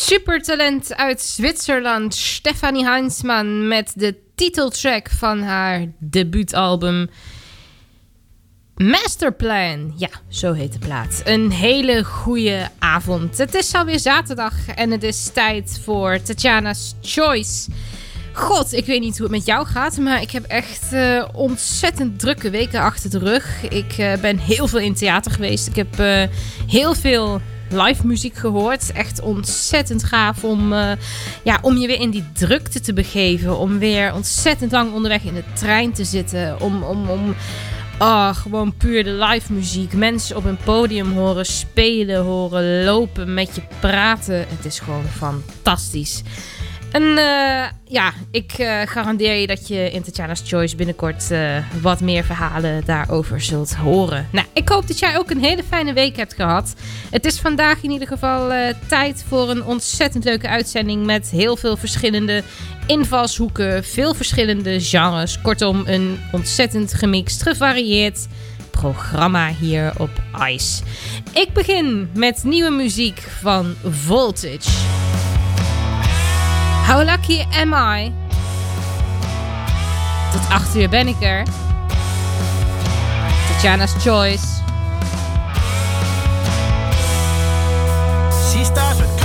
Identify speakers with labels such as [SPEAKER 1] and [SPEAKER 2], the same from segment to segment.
[SPEAKER 1] Supertalent uit Zwitserland, Stefanie Heinzmann met de titeltrack van haar debuutalbum Masterplan. Ja, zo heet de plaat. Een hele goede avond. Het is alweer zaterdag en het is tijd voor Tatjana's Choice. God, ik weet niet hoe het met jou gaat, maar ik heb echt eh, ontzettend drukke weken achter de rug. Ik eh, ben heel veel in theater geweest. Ik heb eh, heel veel live muziek gehoord. Echt ontzettend gaaf om, eh, ja, om je weer in die drukte te begeven. Om weer ontzettend lang onderweg in de trein te zitten. Om, om, om oh, gewoon puur de live muziek. Mensen op een podium horen spelen, horen lopen, met je praten. Het is gewoon fantastisch. En eh, ja, ik eh, garandeer je dat je in Tatjana's Choice binnenkort eh, wat meer verhalen daarover zult horen. Nou, ik hoop dat jij ook een hele fijne week hebt gehad. Het is vandaag in ieder geval tijd voor een ontzettend leuke uitzending met heel veel verschillende invalshoeken, veel verschillende genres. Kortom, een ontzettend gemixt, gevarieerd programma hier op ICE. Ik begin met nieuwe muziek van Voltage. How lucky am I? Tot 8 uur ben ik er. Tatjana's Choice.
[SPEAKER 2] She starts with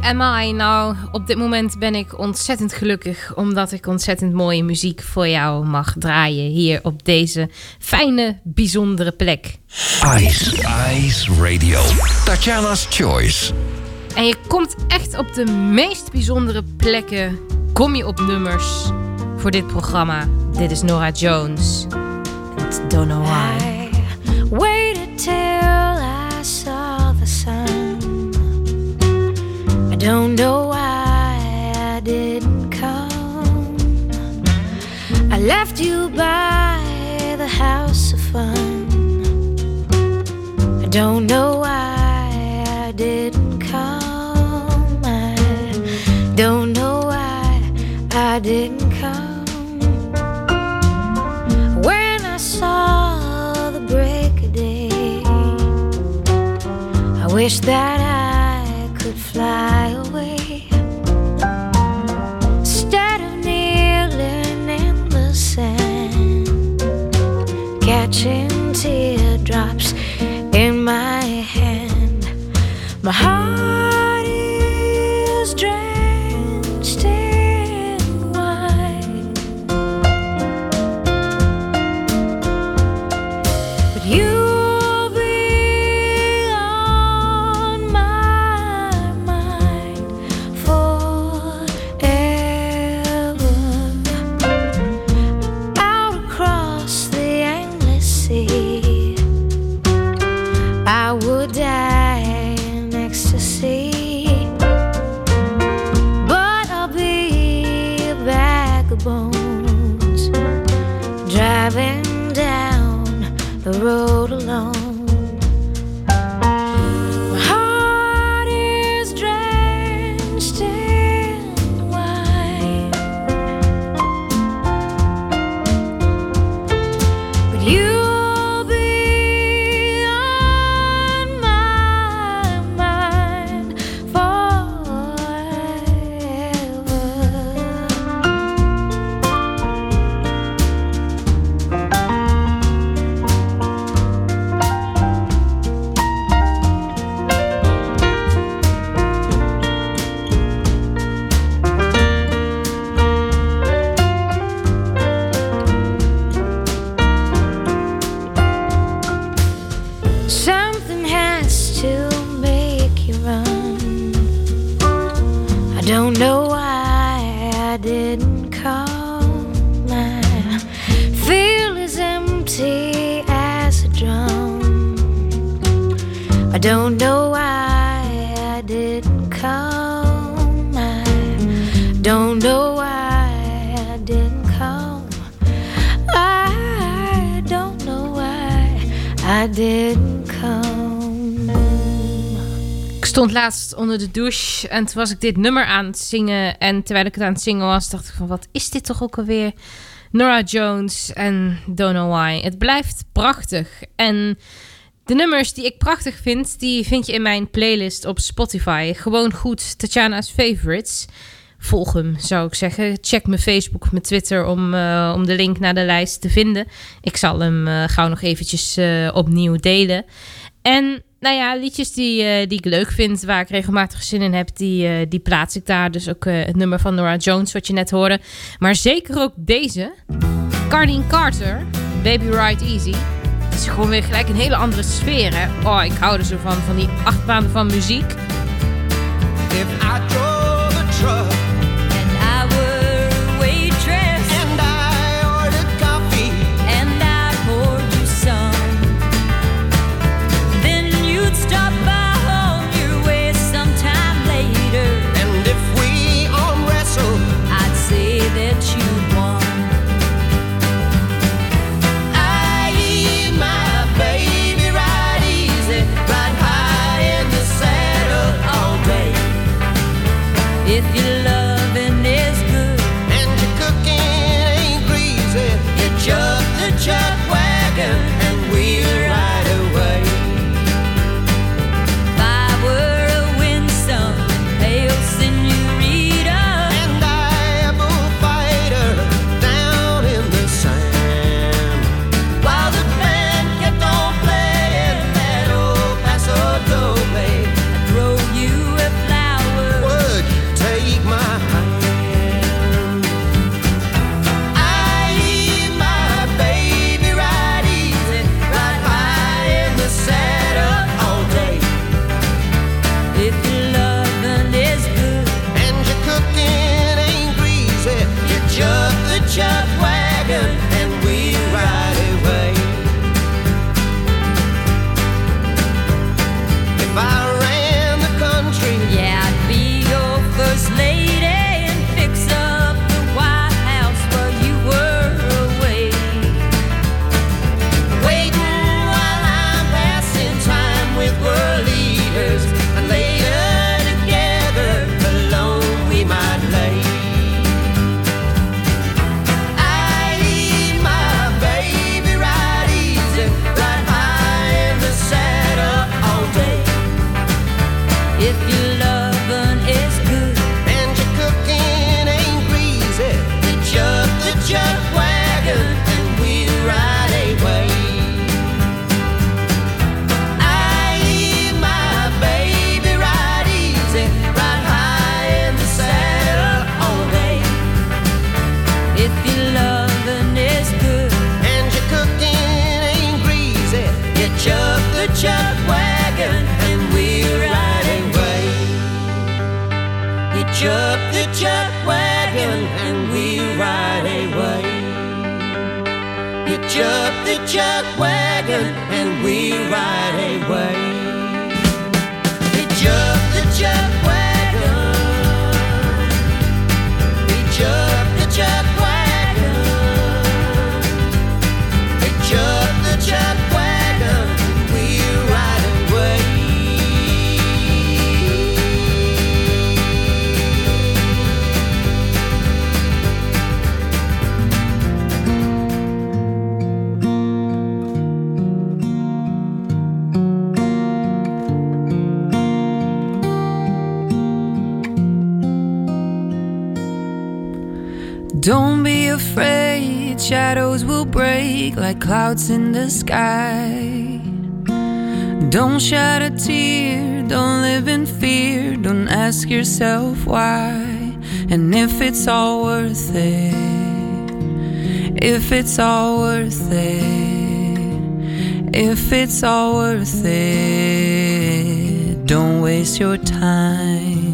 [SPEAKER 2] Am I?
[SPEAKER 1] Nou, op dit moment ben ik ontzettend gelukkig omdat ik ontzettend mooie muziek voor jou mag draaien hier op deze fijne, bijzondere plek.
[SPEAKER 3] Ice, Ice Radio, Tatjana's Choice.
[SPEAKER 1] En je komt echt op de meest bijzondere plekken, kom je op nummers voor dit programma. Dit is Nora Jones. Don't know why.
[SPEAKER 4] Don't know why I didn't come. I left you by the house of fun. I don't know why I didn't come. I don't know why I didn't come. When I saw the break of day, I wish that I. My heart.
[SPEAKER 1] douche. En toen was ik dit nummer aan het zingen. En terwijl ik het aan het zingen was, dacht ik van... wat is dit toch ook alweer? Nora Jones en Don't Know Why. Het blijft prachtig. En de nummers die ik prachtig vind... die vind je in mijn playlist op Spotify. Gewoon goed Tatjana's Favorites. Volg hem, zou ik zeggen. Check mijn Facebook, mijn Twitter om, eh, om de link naar de lijst te vinden. Ik zal hem uh, gauw nog eventjes eh, opnieuw delen. En nou ja, liedjes die, eh, die ik leuk vind, waar ik regelmatig zin in heb, die, eh, die plaats ik daar. Dus ook eh, het nummer van Nora Jones, wat je net hoorde. Maar zeker ook deze. Carleen Carter, Baby Ride Easy. Het is gewoon weer gelijk een hele andere sfeer, hè. Oh, ik hou er zo van, van die achtbaan van muziek.
[SPEAKER 5] If I
[SPEAKER 6] like clouds in the sky. Don't shed a tear, don't live in fear, don't ask yourself why. And if it's all worth it, if it's all worth it, if it's all worth it, don't waste your time.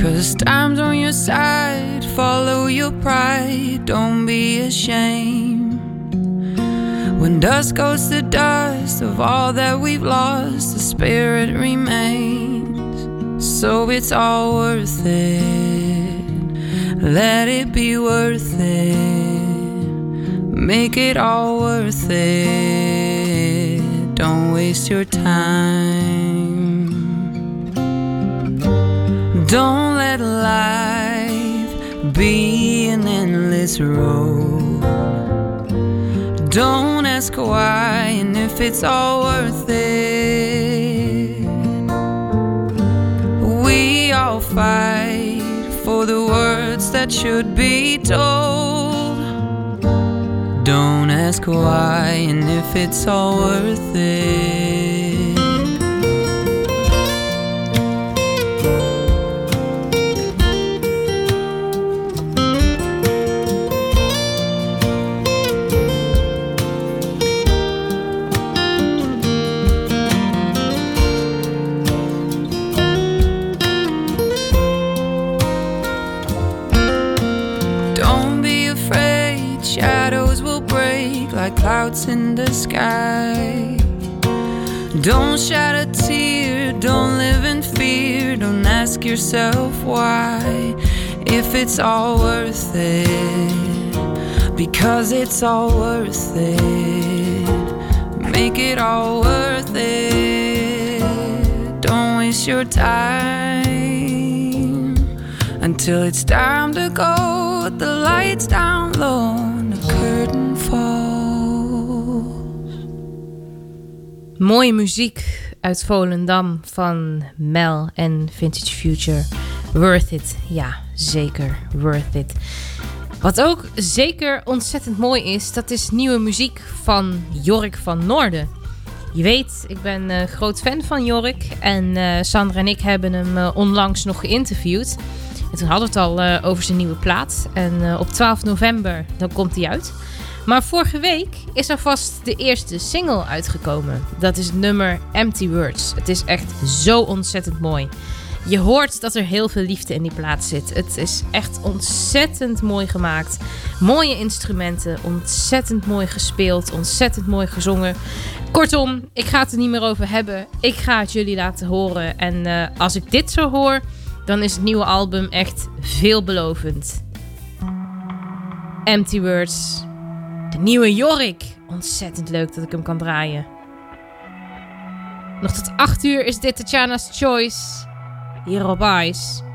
[SPEAKER 6] Cause time's on your side, follow your pride, don't be ashamed. Dust goes to dust of all that we've lost, the spirit remains. So it's all worth it. Let it be worth it. Make it all worth it. Don't waste your time. Don't let life be an endless road. Don't ask why and if it's all worth it. We all fight for the words that should be told. Don't ask why and if it's all worth it. Clouds in the sky. Don't shed a tear, don't live in fear, don't ask yourself why. If it's all worth it, because it's all worth it. Make it all worth it. Don't waste your time until it's time to go. with The lights down low
[SPEAKER 1] Mooie muziek uit Volendam van Mel en Vintage Future. Worth it. Ja, zeker. Worth it. Wat ook zeker ontzettend mooi is, dat is nieuwe muziek van Jorik van Noorden. Je weet, ik ben eh groot fan van Jorik. En eh, Sandra en ik hebben hem eh, onlangs nog geïnterviewd. En toen hadden we het al over zijn nieuwe plaat. En op 12 november, dan komt hij uit. Maar vorige week is er vast de eerste single uitgekomen. Dat is het nummer Empty Words. Het is echt zo ontzettend mooi. Je hoort dat er heel veel liefde in die plaat zit. Het is echt ontzettend mooi gemaakt. Mooie instrumenten, ontzettend mooi gespeeld, ontzettend mooi gezongen. Kortom, ik ga het er niet meer over hebben. Ik ga het jullie laten horen. En eh, als ik dit zo hoor, dan is het nieuwe album echt veelbelovend. Empty Words. De nieuwe Jorik. Ontzettend leuk dat ik hem kan draaien. Nog tot 8 uur is dit Tatjana's Choice. Hier op Ice.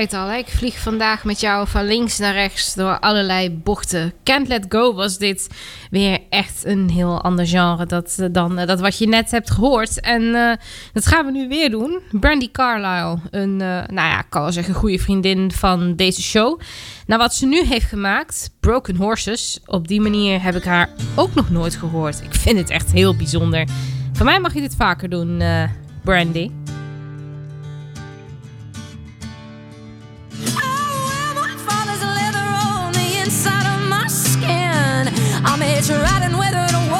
[SPEAKER 1] Het al, ik vlieg vandaag met jou van links naar rechts door allerlei bochten. Can't Let Go was dit weer echt een heel ander genre dat, eh, dan eh, dat wat je net hebt gehoord. En eh, dat gaan we nu weer doen. Brandy Carlisle, een, eh, nou ja, kan wel zeggen, goede vriendin van deze show. Nou, wat ze nu heeft gemaakt, Broken Horses, op die manier heb ik haar ook nog nooit gehoord. Ik vind het echt heel bijzonder. Van mij mag je dit vaker doen, Brandy.
[SPEAKER 7] I may try and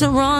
[SPEAKER 8] what's
[SPEAKER 9] wrong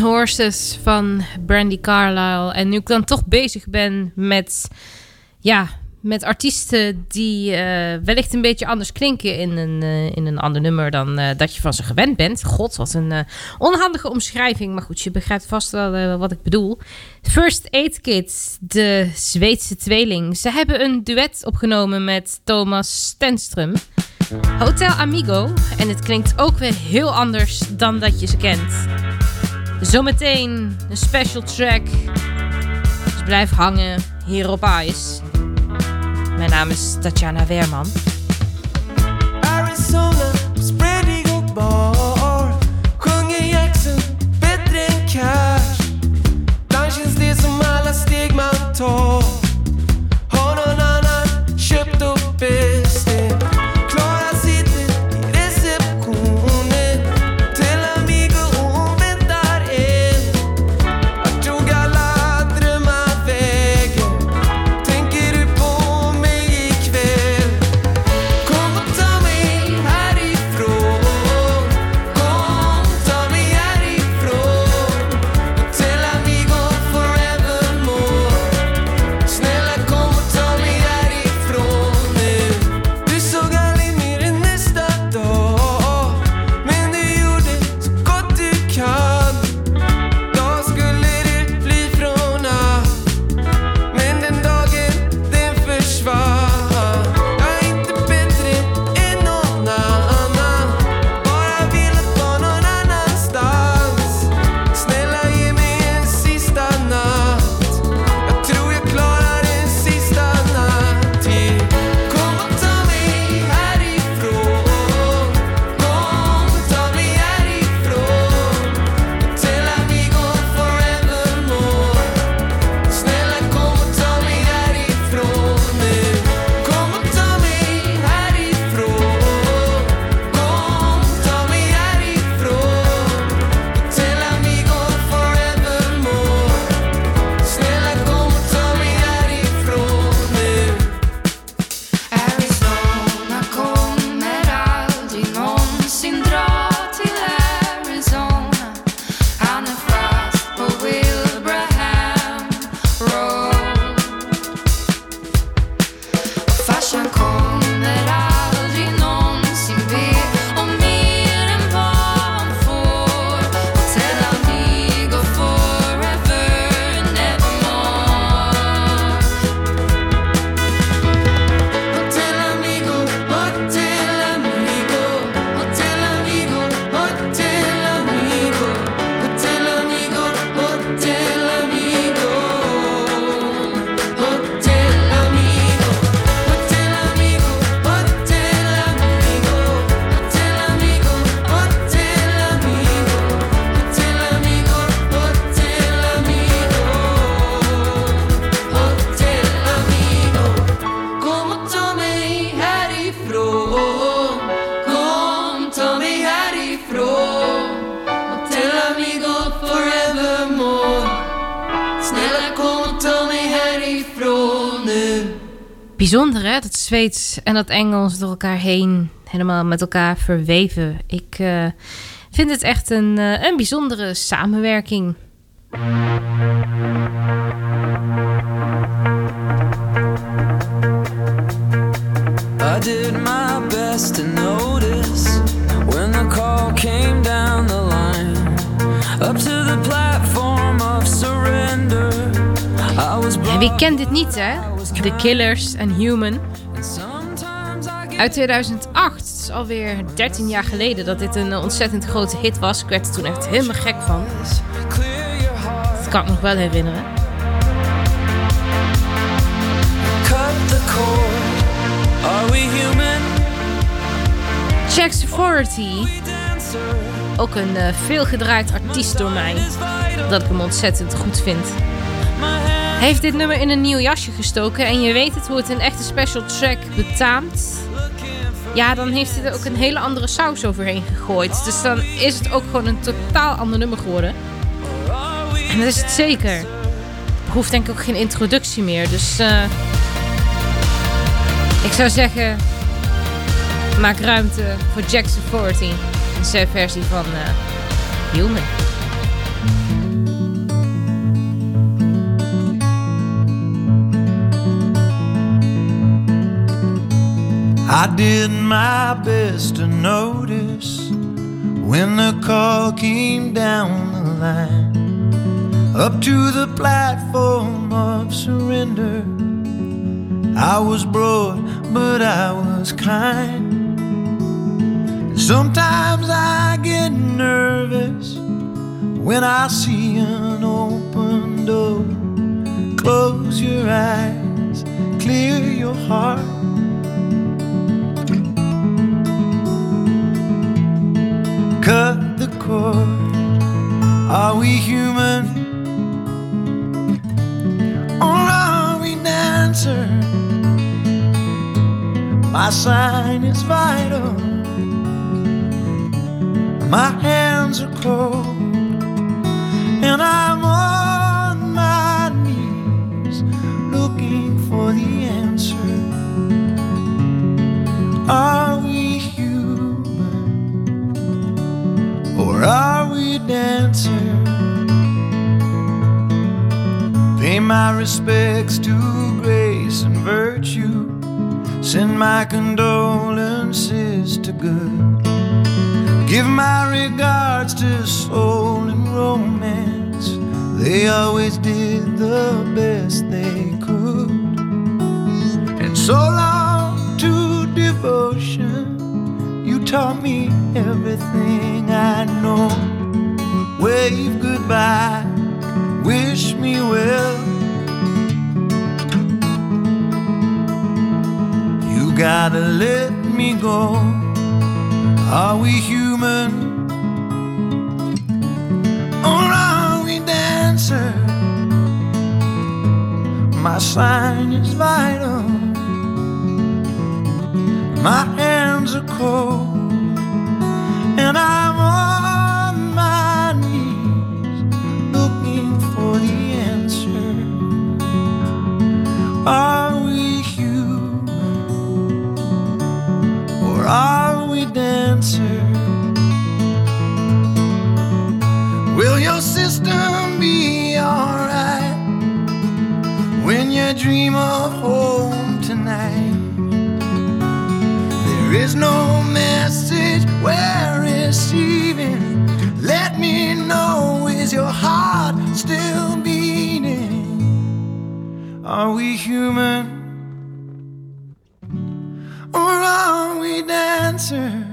[SPEAKER 9] Horses van Brandy Carlisle. En nu ik dan toch bezig ben met, ja, met artiesten die eh, wellicht een beetje anders klinken in een, eh, in een ander nummer dan eh, dat je van ze gewend bent. God, wat een onhandige omschrijving. Maar goed, je begrijpt vast wel wat ik bedoel. First Aid Kids, de Zweedse tweeling. Ze hebben een duet opgenomen met Thomas Stenström. Hotel Amigo. En het klinkt ook weer heel anders dan dat je ze kent. Zometeen een special track. Dus blijf hangen hier op IJs. Mijn naam is Tatjana Weerman. Zweeds en dat Engels door elkaar heen helemaal met elkaar verweven. Ik eh, vind het echt een, eh, een bijzondere samenwerking.
[SPEAKER 6] I did my best to notice when the call came down the line up to the platform of surrender. I was
[SPEAKER 9] En wie kent dit niet hè? The Killers en Human. Uit 2008, het is alweer 13 jaar geleden dat dit een ontzettend grote hit was. Ik werd er toen echt helemaal gek van. Dat kan ik nog wel herinneren. Jack's Authority.
[SPEAKER 1] Ook een uh, veelgedraaid artiest door mij. Dat ik hem ontzettend goed vind. Heeft dit nummer in een nieuw jasje gestoken. En je weet het hoe het een echte special track betaamt. Ja, dan heeft hij er ook een hele andere saus overheen gegooid. Dus dan is het ook gewoon een totaal ander nummer geworden. En dat is het zeker. Hoeft denk ik ook geen introductie meer. Dus uh, ik zou zeggen... Maak ruimte voor Jackson 40. Zijn versie van uh, Human.
[SPEAKER 2] I did my best to notice when the call came down the line up to the platform of surrender. I was broad, but I was kind. Sometimes I get nervous when I see an open door. Close your eyes, clear your heart. Cut the cord. Are we human? Or are we dancer? My sign is vital. My hands are cold, my respects to grace and virtue. Send my condolences to good. Give my regards to soul and romance. They always did the best they could. And so long to devotion. You taught me everything I know. Wave goodbye, wish me well. Gotta let me go. Are we human? Or are we dancer? My sign is vital. My hands are cold. And I'm on my knees looking for the answer. Are system be alright when you dream of home tonight? There is no message we're receiving. Let me know is your heart still beating? Are we human? Or are we dancer?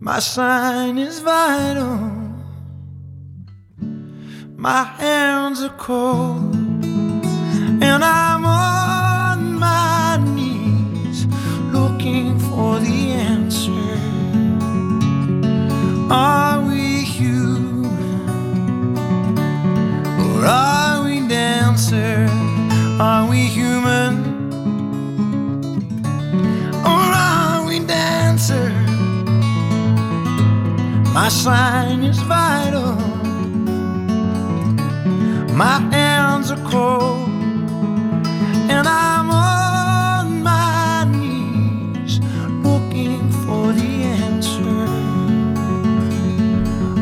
[SPEAKER 2] My sign is vital. My hands are cold. And I'm on my knees looking for the answer. Are we human? Or are we dancer? Are we human? Or are we dancer? My sign is vital. My hands are cold. And I'm on my knees looking for the answer.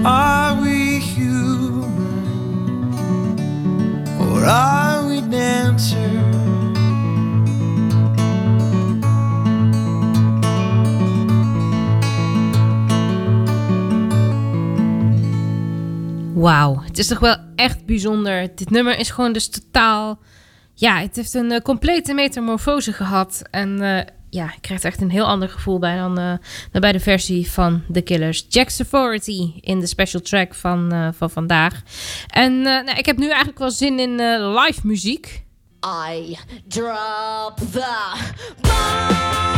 [SPEAKER 2] Are we human? Or are we dancer?
[SPEAKER 1] Wauw, het is toch wel echt bijzonder. Dit nummer is gewoon dus totaal... Ja, het heeft een eh, complete metamorfose gehad. En eh, ja, ik krijg er echt een heel ander gevoel bij dan, eh, dan bij de versie van The Killers. Jack's Authority in de special track van, van vandaag. En nou, ik heb nu eigenlijk wel zin in live muziek.
[SPEAKER 10] I drop the bomb.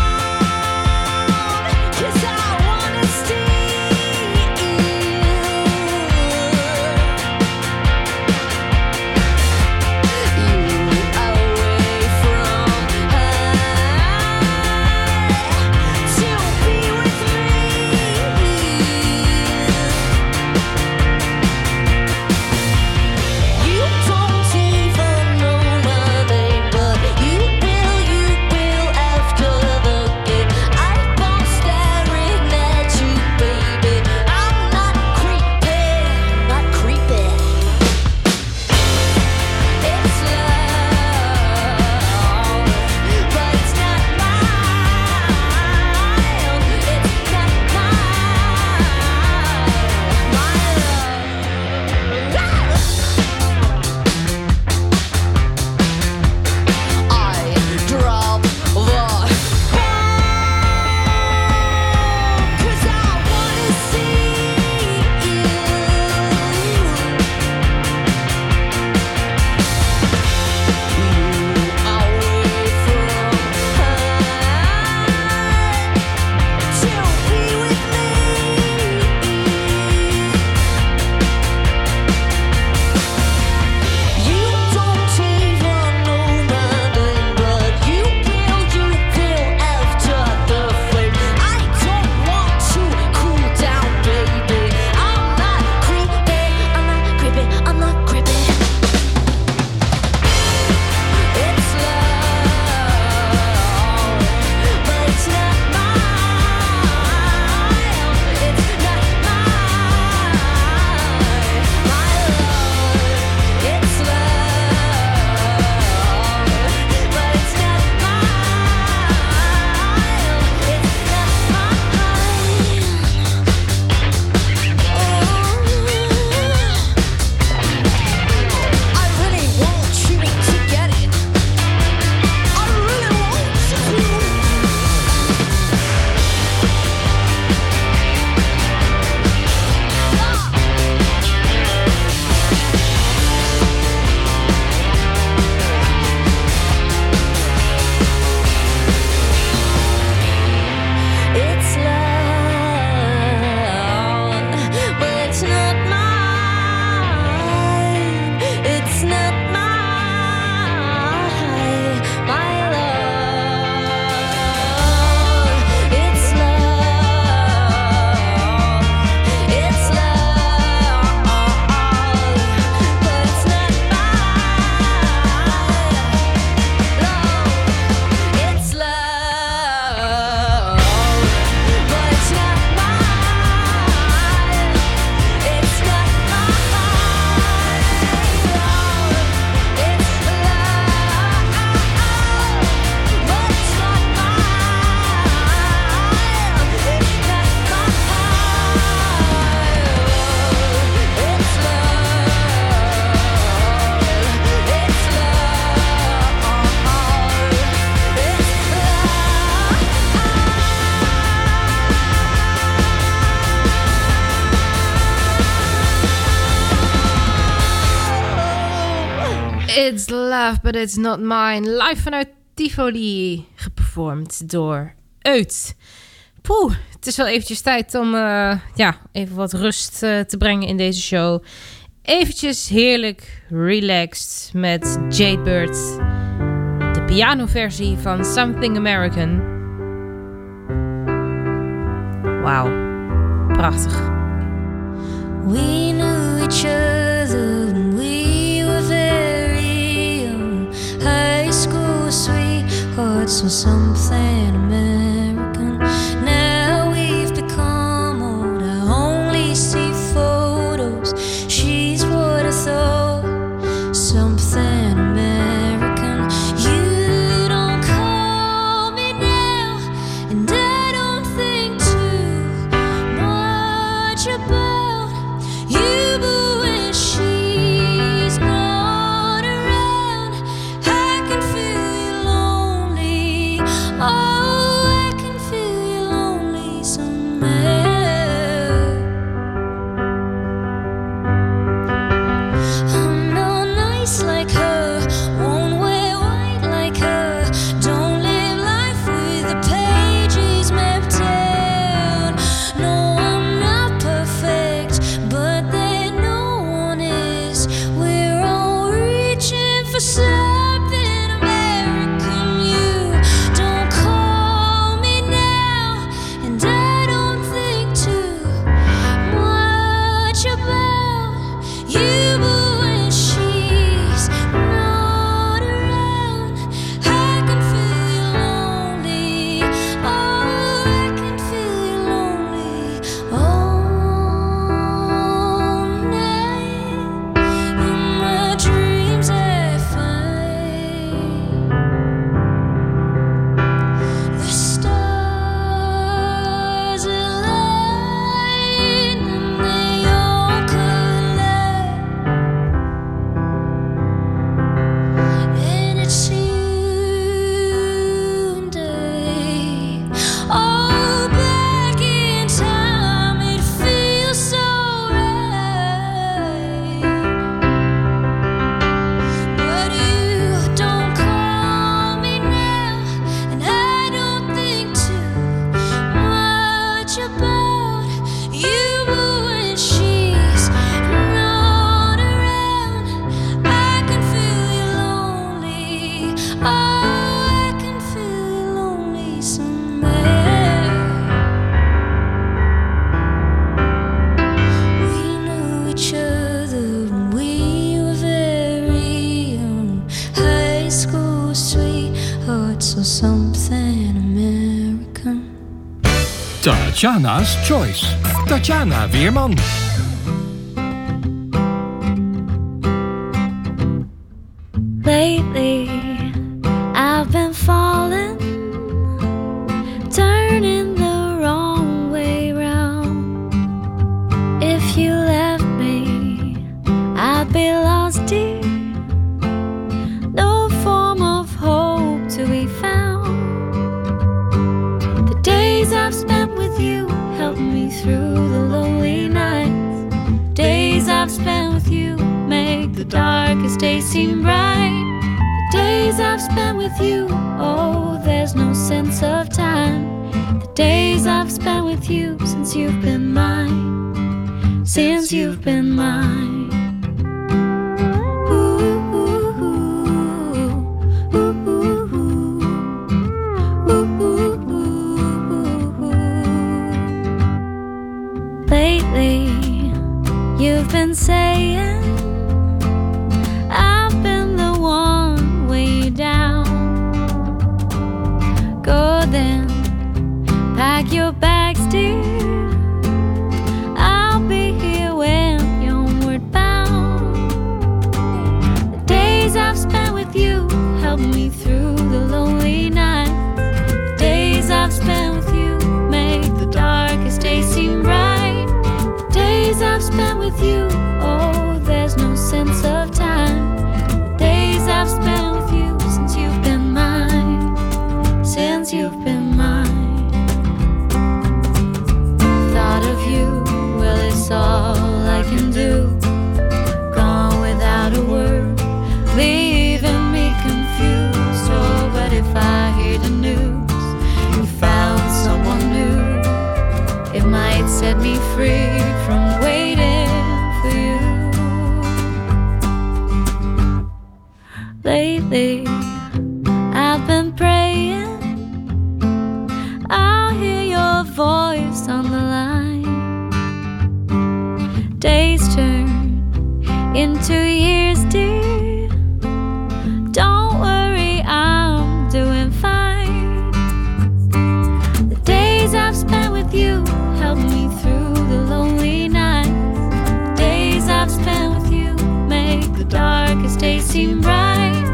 [SPEAKER 1] But It's Not Mine. Live vanuit Tivoli. geperformed door Eut. Poeh, het is wel eventjes tijd om eh, ja, even wat rust eh, te brengen in deze show. Eventjes heerlijk relaxed met Jade Bird, De piano versie van Something American. Wauw, prachtig.
[SPEAKER 10] We knew each other. so something
[SPEAKER 11] Mama's Choice. Tatjana Weerman.
[SPEAKER 10] since you've been mine. Seem bright.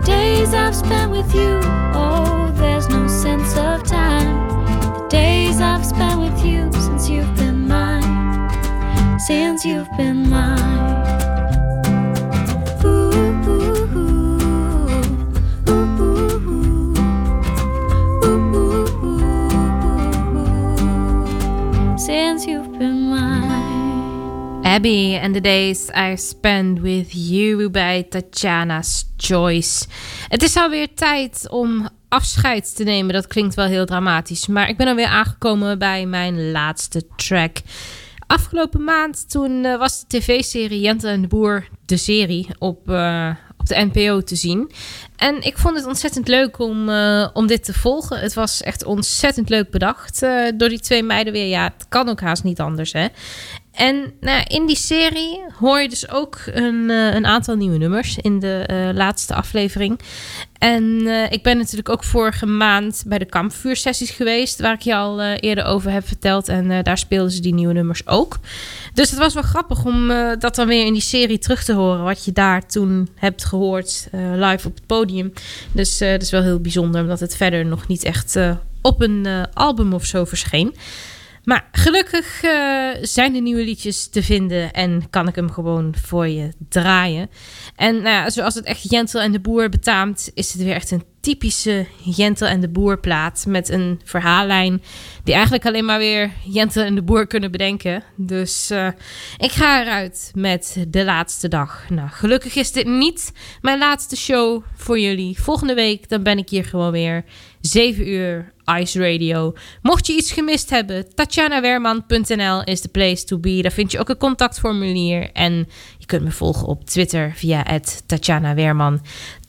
[SPEAKER 10] The days I've spent with you, oh, there's no sense of time. The days I've spent with you since you've been mine, since you've been mine.
[SPEAKER 1] Abby and the Days I Spend With You bij Tatjana's Choice. Het is alweer tijd om afscheid te nemen. Dat klinkt wel heel dramatisch. Maar ik ben alweer aangekomen bij mijn laatste track. Afgelopen maand toen eh, was de tv-serie Jente en de Boer, de serie, op, eh, op de NPO te zien. En ik vond het ontzettend leuk om, eh, om dit te volgen. Het was echt ontzettend leuk bedacht door die twee meiden weer. Ja, het kan ook haast niet anders, hè. En nou, in die serie hoor je dus ook een, eh, een aantal nieuwe nummers in de eh, laatste aflevering. En eh, ik ben natuurlijk ook vorige maand bij de kampvuursessies geweest, waar ik je al eerder over heb verteld. En daar speelden ze die nieuwe nummers ook. Dus het was wel grappig om dat dan weer in die serie terug te horen, wat je daar toen hebt gehoord eh, live op het podium. Dus dat is wel heel bijzonder, omdat het verder nog niet echt op een album of zo verscheen. Maar gelukkig eh, zijn er nieuwe liedjes te vinden en kan ik hem gewoon voor je draaien. En nou ja, zoals het echt Jentel en de Boer betaamt, is het weer echt een typische Jentel en de Boer plaat. Met een verhaallijn die eigenlijk alleen maar weer Jentel en de Boer kunnen bedenken. Dus eh, ik ga eruit met de laatste dag. Nou, gelukkig is dit niet mijn laatste show voor jullie. Volgende week dan ben ik hier gewoon weer. 7 uur Ice Radio. Mocht je iets gemist hebben, tatjanawerman.nl is de place to be. Daar vind je ook een contactformulier. En je kunt me volgen op Twitter via Tatjana Weerman.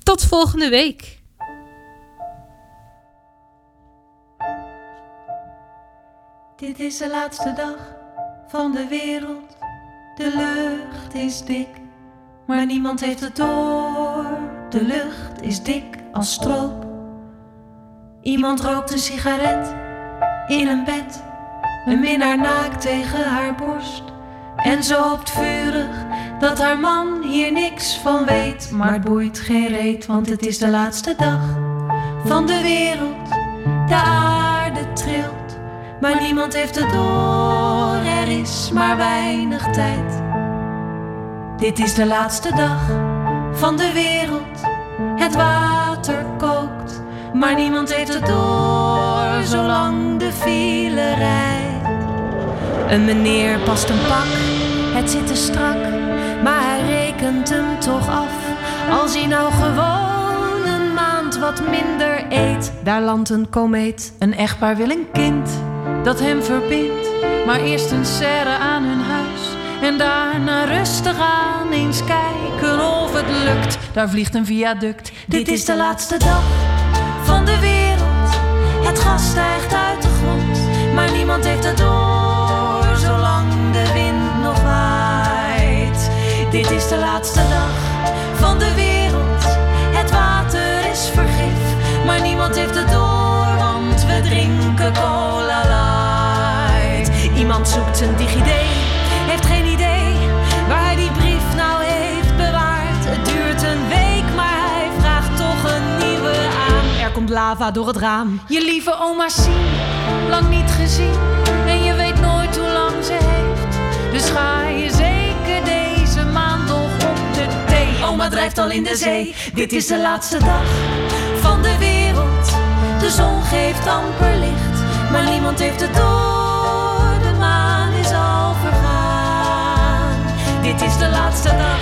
[SPEAKER 1] Tot volgende week.
[SPEAKER 12] Dit is de laatste dag van de wereld. De lucht is dik, maar niemand heeft het door. De lucht is dik als stroop. Iemand rookt een sigaret in een bed. Een minnaar naakt tegen haar borst. En ze hoopt vurig dat haar man hier niks van weet. Maar het boeit geen reet, want het is de laatste dag van de wereld. De aarde trilt, maar niemand heeft het door. Er is maar weinig tijd. Dit is de laatste dag van de wereld. Het water kookt, maar niemand heeft het door. Zolang de file rijdt. Een meneer past een pak, het zit te strak, maar hij rekent hem toch af. Als hij nou gewoon een maand wat minder eet, daar landt een komeet. Een echtpaar wil een kind dat hem verbindt, maar eerst een serre aan hun huis. En daarna rustig aan eens kijken of het lukt. Daar vliegt een viaduct. Dit is de laatste dag van de wereld. Het gas stijgt uit de grond, maar niemand heeft het door. Zolang de wind nog waait. Dit is de laatste dag van de wereld. Het water is vergif, maar niemand heeft het door. Want we drinken light. Zoekt een digid, heeft geen idee waar hij die brief nou heeft bewaard. Het duurt een week, maar hij vraagt toch een nieuwe aan. Er komt lava door het raam. Je lieve oma Sien, lang niet gezien. En je weet nooit hoe lang ze heeft. Dus ga je zeker deze maand nog op de thee. Oma drijft al in de zee. Dit is de laatste dag van de wereld. De zon geeft amper licht, maar niemand heeft het door. Dit is de laatste dag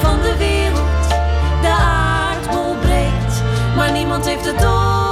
[SPEAKER 12] van de wereld. De aardbol breekt, maar niemand heeft het door.